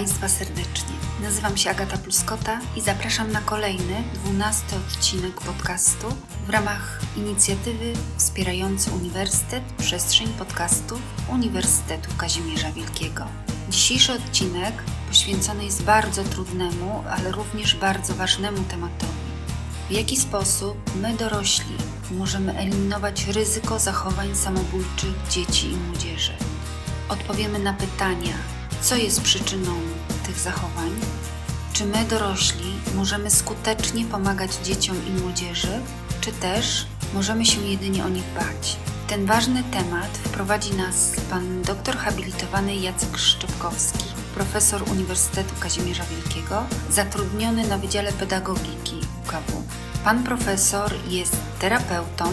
Państwa serdecznie. Nazywam się Agata Pluskota i zapraszam na kolejny, dwunasty odcinek podcastu w ramach inicjatywy wspierającej Uniwersytet Przestrzeń Podcastów Uniwersytetu Kazimierza Wielkiego. Dzisiejszy odcinek poświęcony jest bardzo trudnemu, ale również bardzo ważnemu tematowi. W jaki sposób my dorośli możemy eliminować ryzyko zachowań samobójczych dzieci i młodzieży? Odpowiemy na pytania, co jest przyczyną tych zachowań? Czy my dorośli możemy skutecznie pomagać dzieciom i młodzieży, czy też możemy się jedynie o nich bać? Ten ważny temat wprowadzi nas pan doktor habilitowany Jacek Szczepkowski, profesor Uniwersytetu Kazimierza Wielkiego, zatrudniony na Wydziale Pedagogiki UKW. Pan profesor jest terapeutą,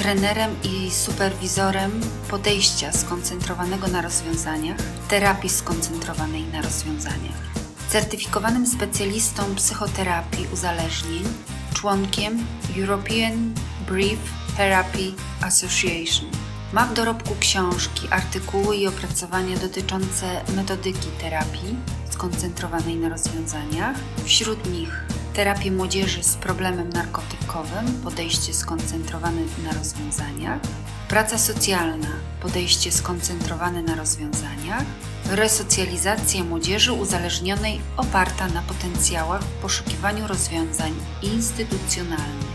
trenerem i superwizorem podejścia skoncentrowanego na rozwiązaniach, terapii skoncentrowanej na rozwiązaniach, certyfikowanym specjalistą psychoterapii uzależnień, członkiem European Brief Therapy Association. Ma w dorobku książki, artykuły i opracowania dotyczące metodyki terapii skoncentrowanej na rozwiązaniach, wśród nich terapię młodzieży z problemem narkotykowym, podejście skoncentrowane na rozwiązaniach, praca socjalna, podejście skoncentrowane na rozwiązaniach, resocjalizacja młodzieży uzależnionej oparta na potencjałach w poszukiwaniu rozwiązań instytucjonalnych.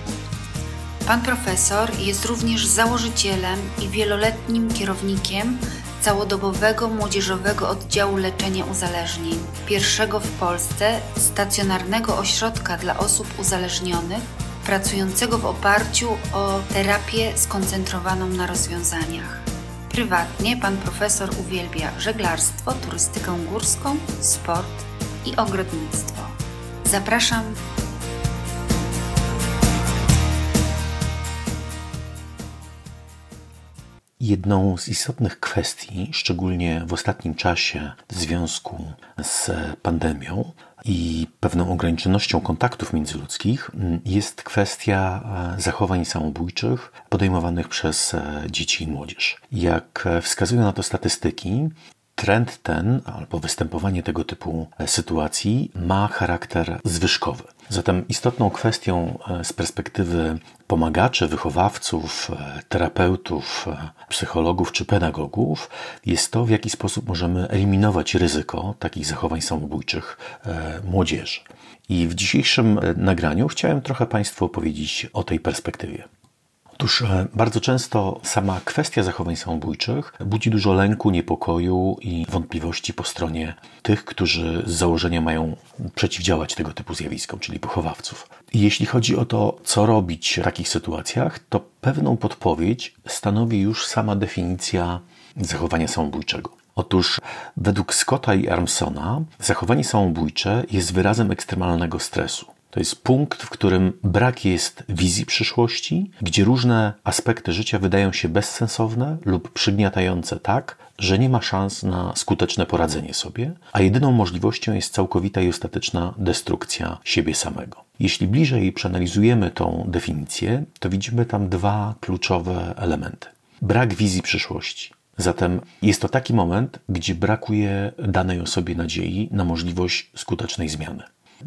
Pan profesor jest również założycielem i wieloletnim kierownikiem całodobowego młodzieżowego oddziału leczenia uzależnień, pierwszego w Polsce stacjonarnego ośrodka dla osób uzależnionych, pracującego w oparciu o terapię skoncentrowaną na rozwiązaniach. Prywatnie pan profesor uwielbia żeglarstwo, turystykę górską, sport i ogrodnictwo. Zapraszam Jedną z istotnych kwestii, szczególnie w ostatnim czasie w związku z pandemią i pewną ograniczonością kontaktów międzyludzkich, jest kwestia e, zachowań samobójczych podejmowanych przez e, dzieci i młodzież. Jak wskazują na to statystyki, Trend ten, albo występowanie tego typu e, sytuacji, ma charakter zwyżkowy. Zatem istotną kwestią e, z perspektywy pomagaczy, wychowawców, e, terapeutów, psychologów czy pedagogów jest to, w jaki sposób możemy eliminować ryzyko takich zachowań samobójczych młodzieży. I w dzisiejszym nagraniu chciałem trochę Państwu opowiedzieć o tej perspektywie. Otóż e, bardzo często sama kwestia zachowań samobójczych budzi dużo lęku, niepokoju i wątpliwości po stronie tych, którzy z założenia mają przeciwdziałać tego typu zjawiskom, czyli pochowawców. I jeśli chodzi o to, co robić w takich sytuacjach, to pewną podpowiedź stanowi już sama definicja zachowania samobójczego. Otóż według Scotta i Armsona zachowanie samobójcze jest wyrazem ekstremalnego stresu. To jest punkt, w którym brak jest wizji przyszłości, gdzie różne aspekty życia wydają się bezsensowne lub przygniatające tak, że nie ma szans na skuteczne poradzenie sobie, a jedyną możliwością jest całkowita i ostateczna destrukcja siebie samego. Jeśli bliżej przeanalizujemy tą definicję, to widzimy tam dwa kluczowe elementy. Brak wizji przyszłości. Zatem jest to taki moment, gdzie brakuje danej osobie nadziei na możliwość skutecznej zmiany.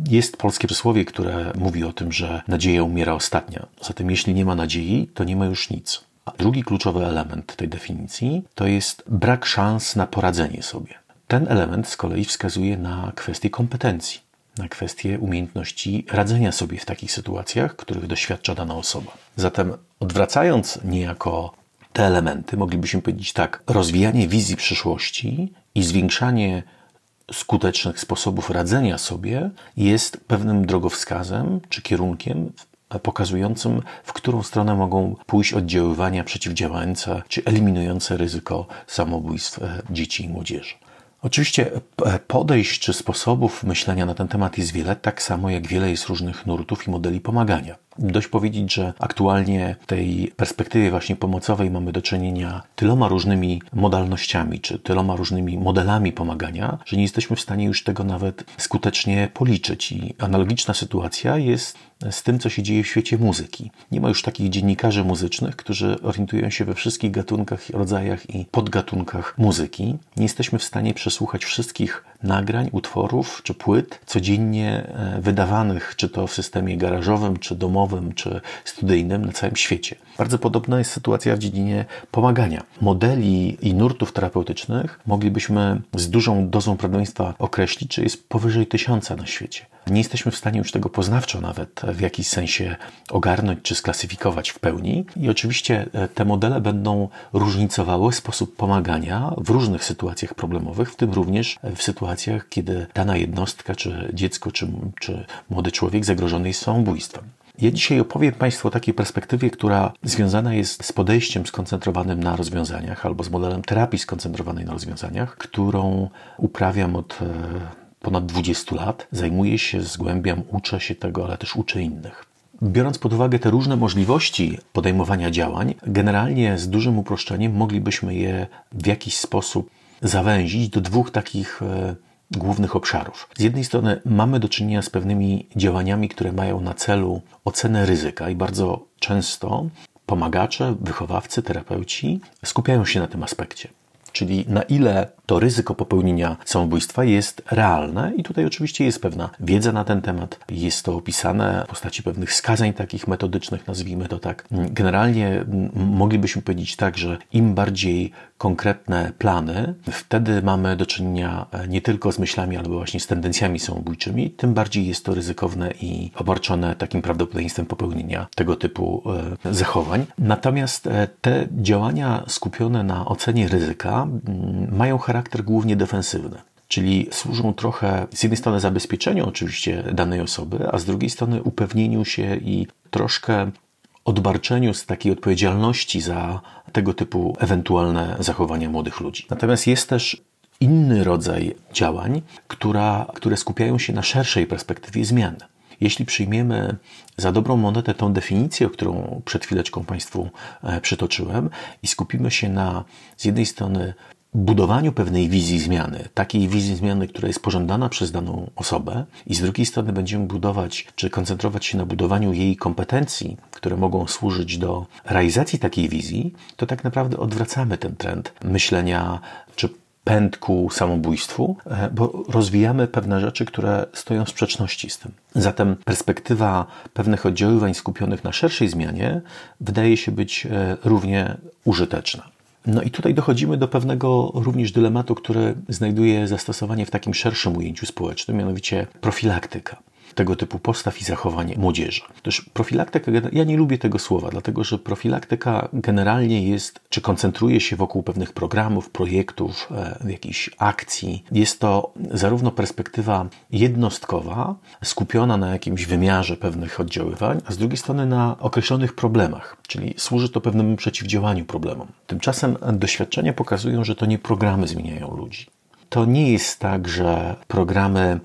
Jest polskie przysłowie, które mówi o tym, że nadzieja umiera ostatnia. Zatem jeśli nie ma nadziei, to nie ma już nic. A drugi kluczowy element tej definicji to jest brak szans na poradzenie sobie. Ten element z kolei wskazuje na kwestię kompetencji, na kwestię umiejętności radzenia sobie w takich sytuacjach, których doświadcza dana osoba. Zatem odwracając niejako te elementy, moglibyśmy powiedzieć tak: rozwijanie wizji przyszłości i zwiększanie skutecznych sposobów radzenia sobie jest pewnym drogowskazem czy kierunkiem pokazującym, w którą stronę mogą pójść oddziaływania przeciwdziałające czy eliminujące ryzyko samobójstw e, dzieci i młodzieży. Oczywiście e, podejść czy sposobów myślenia na ten temat jest wiele, tak samo jak wiele jest różnych nurtów i modeli pomagania. Dość powiedzieć, że aktualnie w tej perspektywie właśnie pomocowej mamy do czynienia tyloma różnymi modalnościami, czy tyloma różnymi modelami pomagania, że nie jesteśmy w stanie już tego nawet skutecznie policzyć. I analogiczna sytuacja jest z tym, co się dzieje w świecie muzyki. Nie ma już takich dziennikarzy muzycznych, którzy orientują się we wszystkich gatunkach, rodzajach i podgatunkach muzyki. Nie jesteśmy w stanie przesłuchać wszystkich nagrań, utworów czy płyt codziennie e, wydawanych, czy to w systemie garażowym, czy domowym, czy studyjnym na całym świecie. Bardzo podobna jest sytuacja w dziedzinie pomagania. Modeli i nurtów terapeutycznych moglibyśmy z dużą dozą prawdopodobieństwa określić, że jest powyżej tysiąca na świecie. Nie jesteśmy w stanie już tego poznawczo nawet w jakiś sensie ogarnąć czy sklasyfikować w pełni. I oczywiście e, te modele będą różnicowały sposób pomagania w różnych sytuacjach problemowych, w tym również w sytuacjach, kiedy dana jednostka, czy dziecko, czy, czy młody człowiek zagrożony jest samobójstwem. Ja dzisiaj opowiem Państwu o takiej perspektywie, która związana jest z podejściem skoncentrowanym na rozwiązaniach albo z modelem terapii skoncentrowanej na rozwiązaniach, którą uprawiam od e, ponad 20 lat. Zajmuję się, zgłębiam, uczę się tego, ale też uczę innych. Biorąc pod uwagę te różne możliwości podejmowania działań, generalnie z dużym uproszczeniem moglibyśmy je w jakiś sposób zawęzić do dwóch takich e, głównych obszarów. Z jednej strony mamy do czynienia z pewnymi działaniami, które mają na celu ocenę ryzyka i bardzo często pomagacze, wychowawcy, terapeuci skupiają się na tym aspekcie. Czyli na ile to ryzyko popełnienia samobójstwa jest realne i tutaj oczywiście jest pewna wiedza na ten temat, jest to opisane w postaci pewnych wskazań takich metodycznych, nazwijmy to tak. Generalnie moglibyśmy powiedzieć tak, że im bardziej konkretne plany, wtedy mamy do czynienia e, nie tylko z myślami, ale właśnie z tendencjami samobójczymi, tym bardziej jest to ryzykowne i obarczone takim prawdopodobieństwem popełnienia tego typu e, zachowań. Natomiast e, te działania skupione na ocenie ryzyka mają charakter głównie defensywny. Czyli służą trochę z jednej strony zabezpieczeniu oczywiście danej osoby, a z drugiej strony upewnieniu się i troszkę odbarczeniu z takiej odpowiedzialności za tego typu ewentualne zachowania młodych ludzi. Natomiast jest też inny rodzaj działań, która, które skupiają się na szerszej perspektywie zmiany. Jeśli przyjmiemy za dobrą monetę tą definicję, którą przed chwileczką Państwu e, przytoczyłem, i skupimy się na z jednej strony budowaniu pewnej wizji zmiany, takiej wizji zmiany, która jest pożądana przez daną osobę, i z drugiej strony będziemy budować, czy koncentrować się na budowaniu jej kompetencji, które mogą służyć do realizacji takiej wizji, to tak naprawdę odwracamy ten trend myślenia, czy pęd ku samobójstwu, e, bo rozwijamy pewne rzeczy, które stoją w sprzeczności z tym. Zatem perspektywa pewnych oddziaływań skupionych na szerszej zmianie wydaje się być e, równie użyteczna. No i tutaj dochodzimy do pewnego również dylematu, który znajduje zastosowanie w takim szerszym ujęciu społecznym, mianowicie profilaktyka tego typu postaw i zachowań młodzieży. Też profilaktyka, ja nie lubię tego słowa, dlatego że profilaktyka generalnie jest, czy koncentruje się wokół pewnych programów, projektów, e, jakichś akcji. Jest to zarówno perspektywa jednostkowa, skupiona na jakimś wymiarze pewnych oddziaływań, a z drugiej strony na określonych problemach, czyli służy to pewnemu przeciwdziałaniu problemom. Tymczasem doświadczenia pokazują, że to nie programy zmieniają ludzi. To nie jest tak, że programy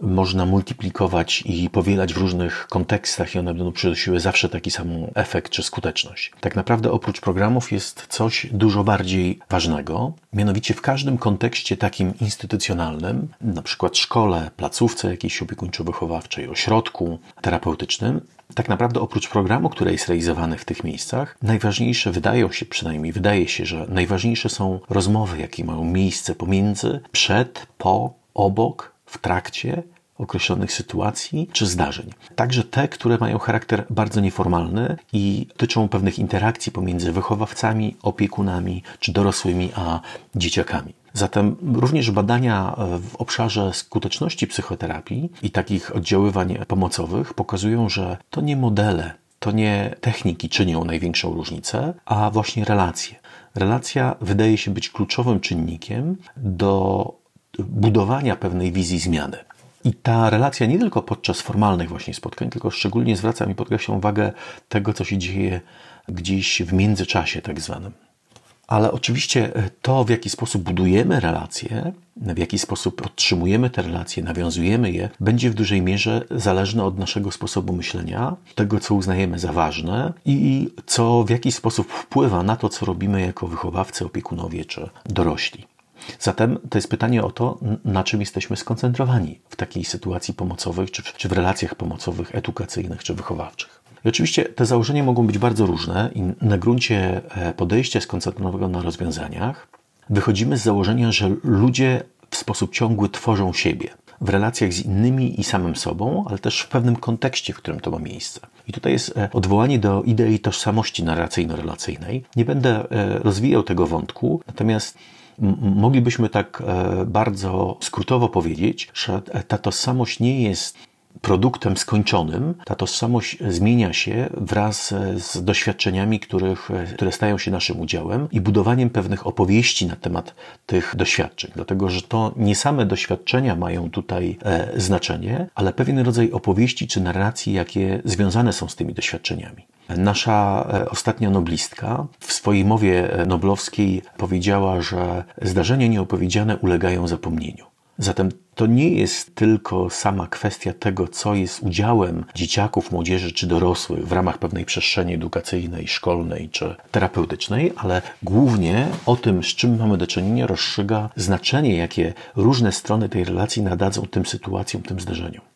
można multiplikować i powielać w różnych kontekstach i one będą przynosiły zawsze taki sam efekt czy skuteczność. Tak naprawdę oprócz programów jest coś dużo bardziej ważnego, mianowicie w każdym kontekście takim instytucjonalnym, na przykład szkole, placówce jakiejś opiekuńczo-wychowawczej, ośrodku terapeutycznym, tak naprawdę oprócz programu, który jest realizowany w tych miejscach, najważniejsze wydają się, przynajmniej wydaje się, że najważniejsze są rozmowy, jakie mają miejsce pomiędzy, przed, po, obok, w trakcie określonych sytuacji czy zdarzeń. Także te, które mają charakter bardzo nieformalny i dotyczą pewnych interakcji pomiędzy wychowawcami, opiekunami czy dorosłymi a dzieciakami. Zatem również badania w obszarze skuteczności psychoterapii i takich oddziaływań pomocowych pokazują, że to nie modele, to nie techniki czynią największą różnicę, a właśnie relacje. Relacja wydaje się być kluczowym czynnikiem do budowania pewnej wizji zmiany. I ta relacja nie tylko podczas formalnych właśnie spotkań, tylko szczególnie zwracam i podkreślam uwagę tego, co się dzieje gdzieś w międzyczasie tak zwanym. Ale oczywiście e, to, w jaki sposób budujemy relacje, w jaki sposób podtrzymujemy te relacje, nawiązujemy je, będzie w dużej mierze zależne od naszego sposobu myślenia, tego, co uznajemy za ważne i co w jakiś sposób wpływa na to, co robimy jako wychowawcy, opiekunowie czy dorośli. Zatem to jest pytanie o to, na czym jesteśmy skoncentrowani w takiej sytuacji pomocowej, czy w, czy w relacjach pomocowych, edukacyjnych czy wychowawczych. I oczywiście te założenia mogą być bardzo różne i na gruncie e, podejścia skoncentrowanego na rozwiązaniach wychodzimy z założenia, że ludzie w sposób ciągły tworzą siebie w relacjach z innymi i samym sobą, ale też w pewnym kontekście, w którym to ma miejsce. I tutaj jest e, odwołanie do idei tożsamości narracyjno-relacyjnej. Nie będę e, rozwijał tego wątku, natomiast moglibyśmy tak bardzo skrótowo powiedzieć, że ta tożsamość nie jest produktem skończonym. Ta tożsamość zmienia się wraz z doświadczeniami, których, które stają się naszym udziałem i budowaniem pewnych opowieści na temat tych doświadczeń. Dlatego, że to nie same doświadczenia mają tutaj e, znaczenie, ale pewien rodzaj opowieści czy narracji, jakie związane są z tymi doświadczeniami. Nasza e, ostatnia noblistka w swojej mowie e, noblowskiej powiedziała, że zdarzenia nieopowiedziane ulegają zapomnieniu. Zatem to nie jest tylko sama kwestia tego, co jest udziałem dzieciaków, młodzieży czy dorosłych w ramach pewnej przestrzeni edukacyjnej, szkolnej czy terapeutycznej, ale głównie o tym, z czym mamy do czynienia, rozstrzyga znaczenie, jakie różne strony tej relacji nadadzą tym sytuacjom, tym zdarzeniom.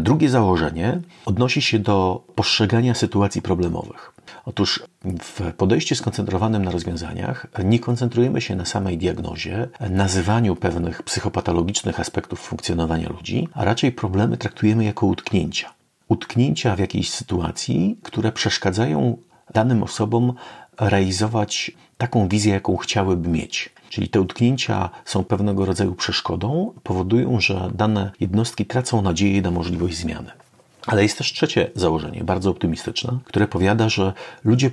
Drugie założenie odnosi się do postrzegania sytuacji problemowych. Otóż w podejściu skoncentrowanym na rozwiązaniach nie koncentrujemy się na samej diagnozie, nazywaniu pewnych psychopatologicznych aspektów funkcjonowania ludzi, a raczej problemy traktujemy jako utknięcia. Utknięcia w jakiejś sytuacji, które przeszkadzają danym osobom realizować taką wizję, jaką chciałyby mieć. Czyli te utknięcia są pewnego rodzaju przeszkodą, powodują, że dane jednostki tracą nadzieję na możliwość zmiany. Ale jest też trzecie założenie, bardzo optymistyczne, które powiada, że ludzie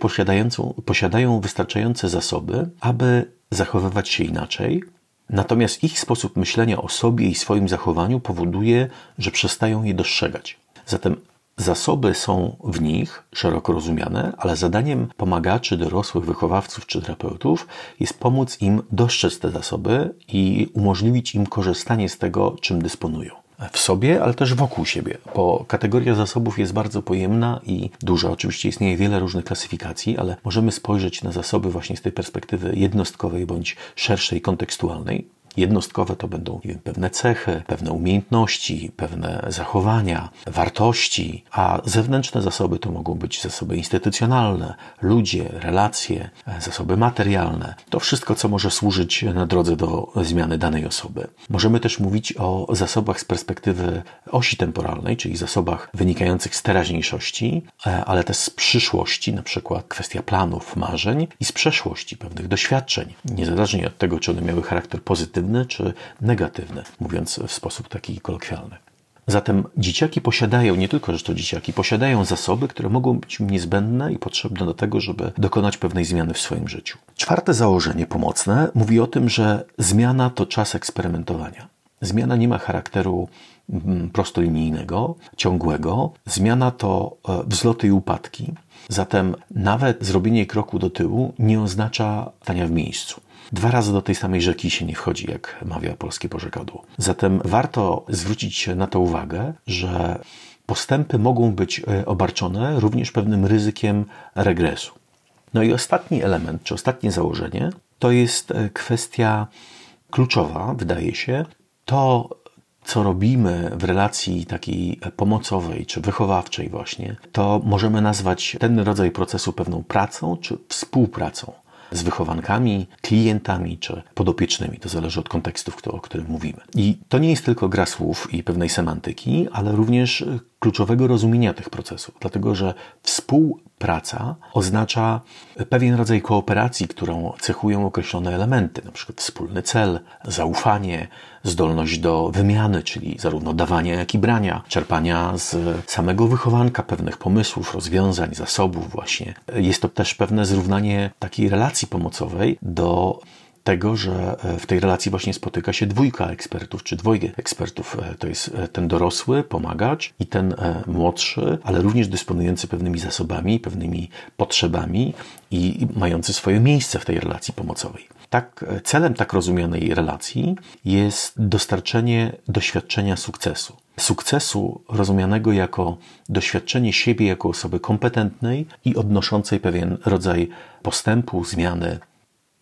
posiadają wystarczające zasoby, aby zachowywać się inaczej, natomiast ich sposób myślenia o sobie i swoim zachowaniu powoduje, że przestają je dostrzegać. Zatem Zasoby są w nich szeroko rozumiane, ale zadaniem pomagaczy, dorosłych wychowawców czy terapeutów jest pomóc im dostrzec te zasoby i umożliwić im korzystanie z tego, czym dysponują. W sobie, ale też wokół siebie, bo kategoria zasobów jest bardzo pojemna i duża. Oczywiście istnieje wiele różnych klasyfikacji, ale możemy spojrzeć na zasoby właśnie z tej perspektywy jednostkowej bądź szerszej, kontekstualnej. Jednostkowe to będą wiem, pewne cechy, pewne umiejętności, pewne zachowania, wartości, a zewnętrzne zasoby to mogą być zasoby instytucjonalne, ludzie, relacje, zasoby materialne. To wszystko, co może służyć na drodze do zmiany danej osoby. Możemy też mówić o zasobach z perspektywy osi temporalnej, czyli zasobach wynikających z teraźniejszości, ale też z przyszłości, na przykład kwestia planów, marzeń i z przeszłości, pewnych doświadczeń, niezależnie od tego, czy one miały charakter pozytywny, czy negatywne, mówiąc w sposób taki kolokwialny. Zatem dzieciaki posiadają, nie tylko, że to dzieciaki, posiadają zasoby, które mogą być niezbędne i potrzebne do tego, żeby dokonać pewnej zmiany w swoim życiu. Czwarte założenie pomocne mówi o tym, że zmiana to czas eksperymentowania. Zmiana nie ma charakteru prostolinijnego, ciągłego. Zmiana to e, wzloty i upadki. Zatem nawet zrobienie kroku do tyłu nie oznacza stania w miejscu. Dwa razy do tej samej rzeki się nie wchodzi, jak mawia polskie porzekadło. Zatem warto zwrócić na to uwagę, że postępy mogą być e, obarczone również pewnym ryzykiem regresu. No i ostatni element, czy ostatnie założenie, to jest e, kwestia kluczowa, wydaje się. To, co robimy w relacji takiej pomocowej czy wychowawczej, właśnie, to możemy nazwać ten rodzaj procesu pewną pracą czy współpracą z wychowankami, klientami czy podopiecznymi. To zależy od kontekstów, o którym mówimy. I to nie jest tylko gra słów i pewnej semantyki, ale również kluczowego rozumienia tych procesów, dlatego że współpraca oznacza pewien rodzaj kooperacji, którą cechują określone elementy, np. wspólny cel, zaufanie, zdolność do wymiany, czyli zarówno dawania, jak i brania, czerpania z samego wychowanka pewnych pomysłów, rozwiązań, zasobów właśnie. Jest to też pewne zrównanie takiej relacji pomocowej do tego, że w tej relacji właśnie spotyka się dwójka ekspertów, czy dwojga ekspertów. To jest ten dorosły, pomagacz i ten młodszy, ale również dysponujący pewnymi zasobami, pewnymi potrzebami i mający swoje miejsce w tej relacji pomocowej. Tak, celem tak rozumianej relacji jest dostarczenie doświadczenia sukcesu. Sukcesu rozumianego jako doświadczenie siebie jako osoby kompetentnej i odnoszącej pewien rodzaj postępu, zmiany.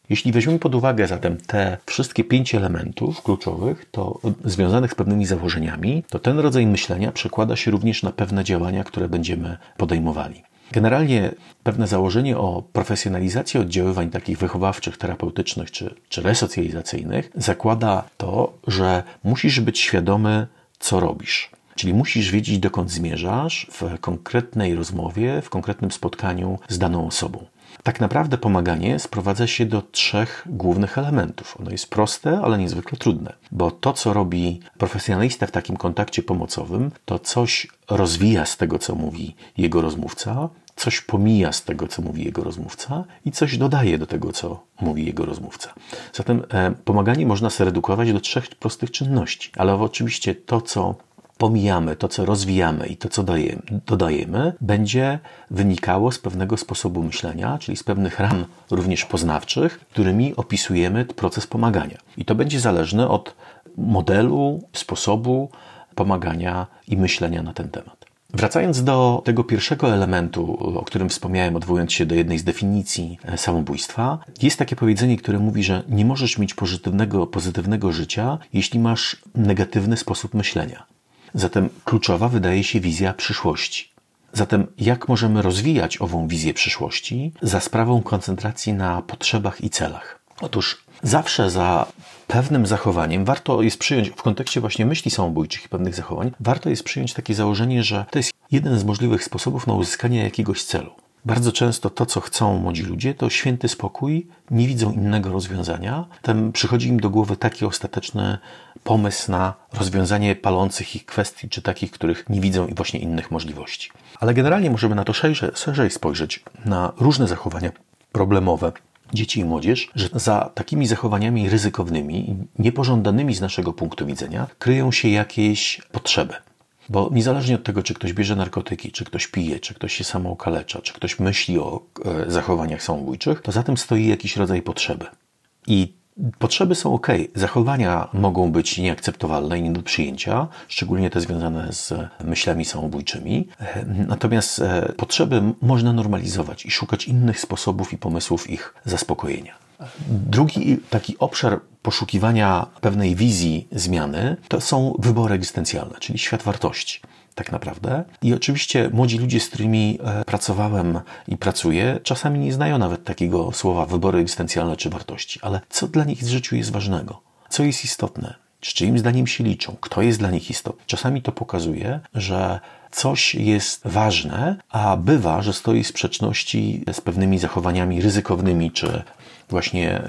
Jeśli weźmiemy pod uwagę zatem te wszystkie pięć elementów kluczowych, to związanych z pewnymi założeniami, to ten rodzaj myślenia przekłada się również na pewne działania, które będziemy podejmowali. Generalnie pewne założenie o profesjonalizacji oddziaływań takich wychowawczych, terapeutycznych czy, czy resocjalizacyjnych zakłada to, że musisz być świadomy, co robisz. Czyli musisz wiedzieć, dokąd zmierzasz w konkretnej rozmowie, w konkretnym spotkaniu z daną osobą. Tak naprawdę pomaganie sprowadza się do trzech głównych elementów. Ono jest proste, ale niezwykle trudne, bo to, co robi profesjonalista w takim kontakcie pomocowym, to coś rozwija z tego, co mówi jego rozmówca, coś pomija z tego, co mówi jego rozmówca i coś dodaje do tego, co mówi jego rozmówca. Zatem e, pomaganie można zredukować do trzech prostych czynności, ale oczywiście to, co pomijamy, to co rozwijamy i to co dajemy, dodajemy, będzie wynikało z pewnego sposobu myślenia, czyli z pewnych ram również poznawczych, którymi opisujemy proces pomagania. I to będzie zależne od modelu, sposobu pomagania i myślenia na ten temat. Wracając do tego pierwszego elementu, o którym wspomniałem, odwołując się do jednej z definicji e, samobójstwa, jest takie powiedzenie, które mówi, że nie możesz mieć pozytywnego, pozytywnego życia, jeśli masz negatywny sposób myślenia. Zatem kluczowa wydaje się wizja przyszłości. Zatem jak możemy rozwijać ową wizję przyszłości za sprawą koncentracji na potrzebach i celach? Otóż zawsze za pewnym zachowaniem warto jest przyjąć, w kontekście właśnie myśli samobójczych i pewnych zachowań, warto jest przyjąć takie założenie, że to jest jeden z możliwych sposobów na uzyskanie jakiegoś celu. Bardzo często to, co chcą młodzi ludzie, to święty spokój, nie widzą innego rozwiązania. Potem przychodzi im do głowy taki ostateczny pomysł na rozwiązanie palących ich kwestii, czy takich, których nie widzą i właśnie innych możliwości. Ale generalnie możemy na to szerzej, szerzej spojrzeć, na różne zachowania problemowe, dzieci i młodzież, że za takimi zachowaniami ryzykownymi niepożądanymi z naszego punktu widzenia kryją się jakieś potrzeby. Bo niezależnie od tego, czy ktoś bierze narkotyki, czy ktoś pije, czy ktoś się samookalecza, czy ktoś myśli o e, zachowaniach samobójczych, to za tym stoi jakiś rodzaj potrzeby. I Potrzeby są ok, zachowania mogą być nieakceptowalne i nie do przyjęcia, szczególnie te związane z myślami samobójczymi. Natomiast e, potrzeby można normalizować i szukać innych sposobów i pomysłów ich zaspokojenia. Drugi taki obszar poszukiwania pewnej wizji zmiany to są wybory egzystencjalne, czyli świat wartości tak naprawdę. I oczywiście młodzi ludzie, z którymi e, pracowałem i pracuję, czasami nie znają nawet takiego słowa wybory egzystencjalne czy wartości, ale co dla nich w życiu jest ważnego? Co jest istotne? Z czyim zdaniem się liczą? Kto jest dla nich istotny? Czasami to pokazuje, że coś jest ważne, a bywa, że stoi w sprzeczności z pewnymi zachowaniami ryzykownymi czy właśnie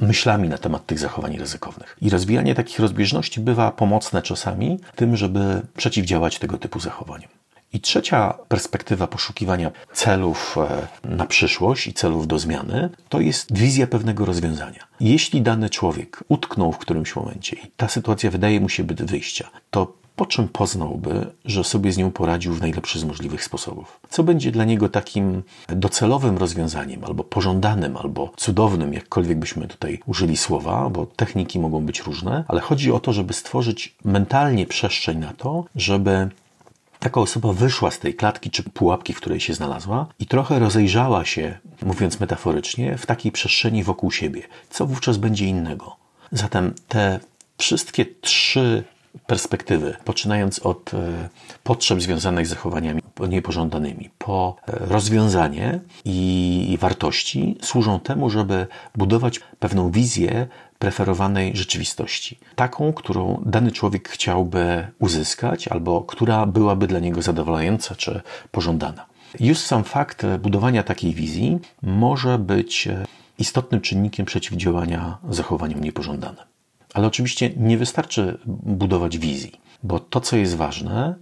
myślami na temat tych zachowań ryzykownych. I rozwijanie takich rozbieżności bywa pomocne czasami tym, żeby przeciwdziałać tego typu zachowaniom. I trzecia perspektywa poszukiwania celów e, na przyszłość i celów do zmiany to jest wizja pewnego rozwiązania. Jeśli dany człowiek utknął w którymś momencie i ta sytuacja wydaje mu się być wyjścia, to po czym poznałby, że sobie z nią poradził w najlepszy z możliwych sposobów? Co będzie dla niego takim docelowym rozwiązaniem, albo pożądanym, albo cudownym, jakkolwiek byśmy tutaj użyli słowa, bo techniki mogą być różne, ale chodzi o to, żeby stworzyć mentalnie przestrzeń na to, żeby taka osoba wyszła z tej klatki czy pułapki, w której się znalazła i trochę rozejrzała się, mówiąc metaforycznie, w takiej przestrzeni wokół siebie. Co wówczas będzie innego? Zatem te wszystkie trzy perspektywy, poczynając od e, potrzeb związanych z zachowaniami niepożądanymi, po e, rozwiązanie i wartości, służą temu, żeby budować pewną wizję preferowanej rzeczywistości. Taką, którą dany człowiek chciałby uzyskać, albo która byłaby dla niego zadowalająca czy pożądana. Już sam fakt budowania takiej wizji może być e, istotnym czynnikiem przeciwdziałania zachowaniom niepożądanym. Ale oczywiście nie wystarczy budować wizji, bo to, co jest ważne,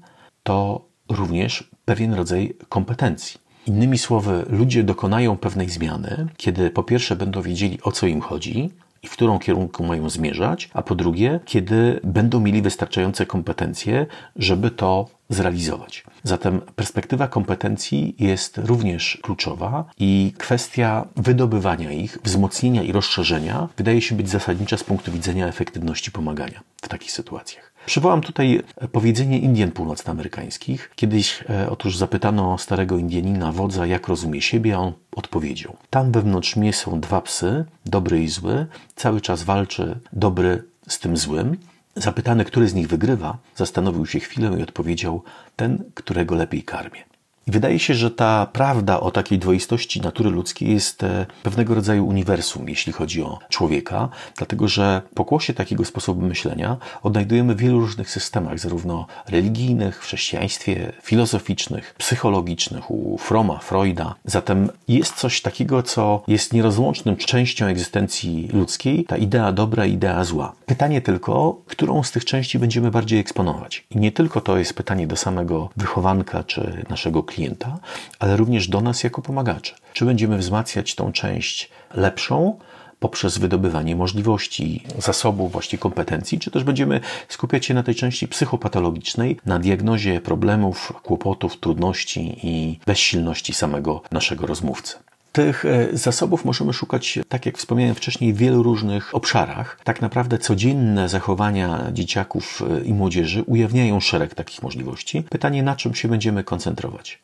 to również pewien rodzaj kompetencji. Innymi słowy, ludzie dokonają pewnej zmiany, kiedy po pierwsze będą wiedzieli, o co im chodzi, i w którą kierunku mają zmierzać, a po drugie, kiedy będą mieli wystarczające kompetencje, żeby to zrealizować. Zatem perspektywa kompetencji jest również kluczowa i kwestia wydobywania ich, wzmocnienia i rozszerzenia wydaje się być zasadnicza z punktu widzenia efektywności pomagania w takich sytuacjach. Przywołam tutaj powiedzenie Indien północnoamerykańskich. Kiedyś e, otóż zapytano starego Indianina, wodza, jak rozumie siebie, a on odpowiedział: Tam wewnątrz mnie są dwa psy, dobry i zły, cały czas walczy dobry z tym złym. Zapytany, który z nich wygrywa, zastanowił się chwilę i odpowiedział: Ten, którego lepiej karmię. I wydaje się, że ta prawda o takiej dwoistości natury ludzkiej jest e, pewnego rodzaju uniwersum, jeśli chodzi o człowieka, dlatego że pokłosie takiego sposobu myślenia odnajdujemy w wielu różnych systemach, zarówno religijnych, w chrześcijaństwie, filozoficznych, psychologicznych, u Froma, Freuda. Zatem jest coś takiego, co jest nierozłącznym częścią egzystencji ludzkiej, ta idea dobra, idea zła. Pytanie tylko, którą z tych części będziemy bardziej eksponować. I nie tylko to jest pytanie do samego wychowanka czy naszego klienta, klienta, ale również do nas jako pomagaczy. Czy będziemy wzmacniać tą część lepszą, poprzez wydobywanie możliwości, zasobów, właściwie kompetencji, czy też będziemy skupiać się na tej części psychopatologicznej, na diagnozie problemów, kłopotów, trudności i bezsilności samego naszego rozmówcy. Tych e, zasobów możemy szukać, tak jak wspomniałem wcześniej, w wielu różnych obszarach. Tak naprawdę codzienne zachowania dzieciaków e, i młodzieży ujawniają szereg takich możliwości. Pytanie, na czym się będziemy koncentrować?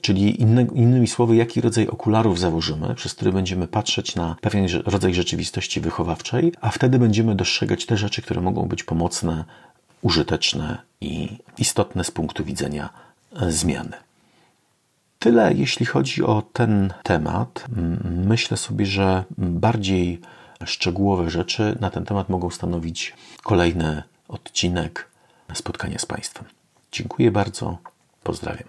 Czyli inny, innymi słowy, jaki rodzaj okularów założymy, przez który będziemy patrzeć na pewien rodzaj rzeczywistości wychowawczej, a wtedy będziemy dostrzegać te rzeczy, które mogą być pomocne, użyteczne i istotne z punktu widzenia e, zmiany. Tyle jeśli chodzi o ten temat. Myślę sobie, że bardziej szczegółowe rzeczy na ten temat mogą stanowić kolejny odcinek spotkania z Państwem. Dziękuję bardzo. Pozdrawiam.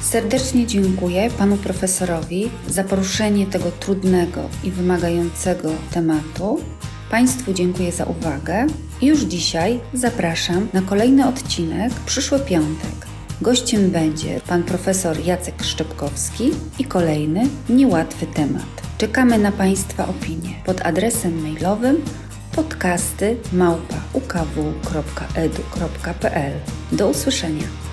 Serdecznie dziękuję panu profesorowi za poruszenie tego trudnego i wymagającego tematu. Państwu dziękuję za uwagę już dzisiaj zapraszam na kolejny odcinek przyszły piątek. Gościem będzie pan profesor Jacek Szczepkowski i kolejny niełatwy temat. Czekamy na Państwa opinie pod adresem mailowym podcasty małpa ukw.edu.pl. Do usłyszenia.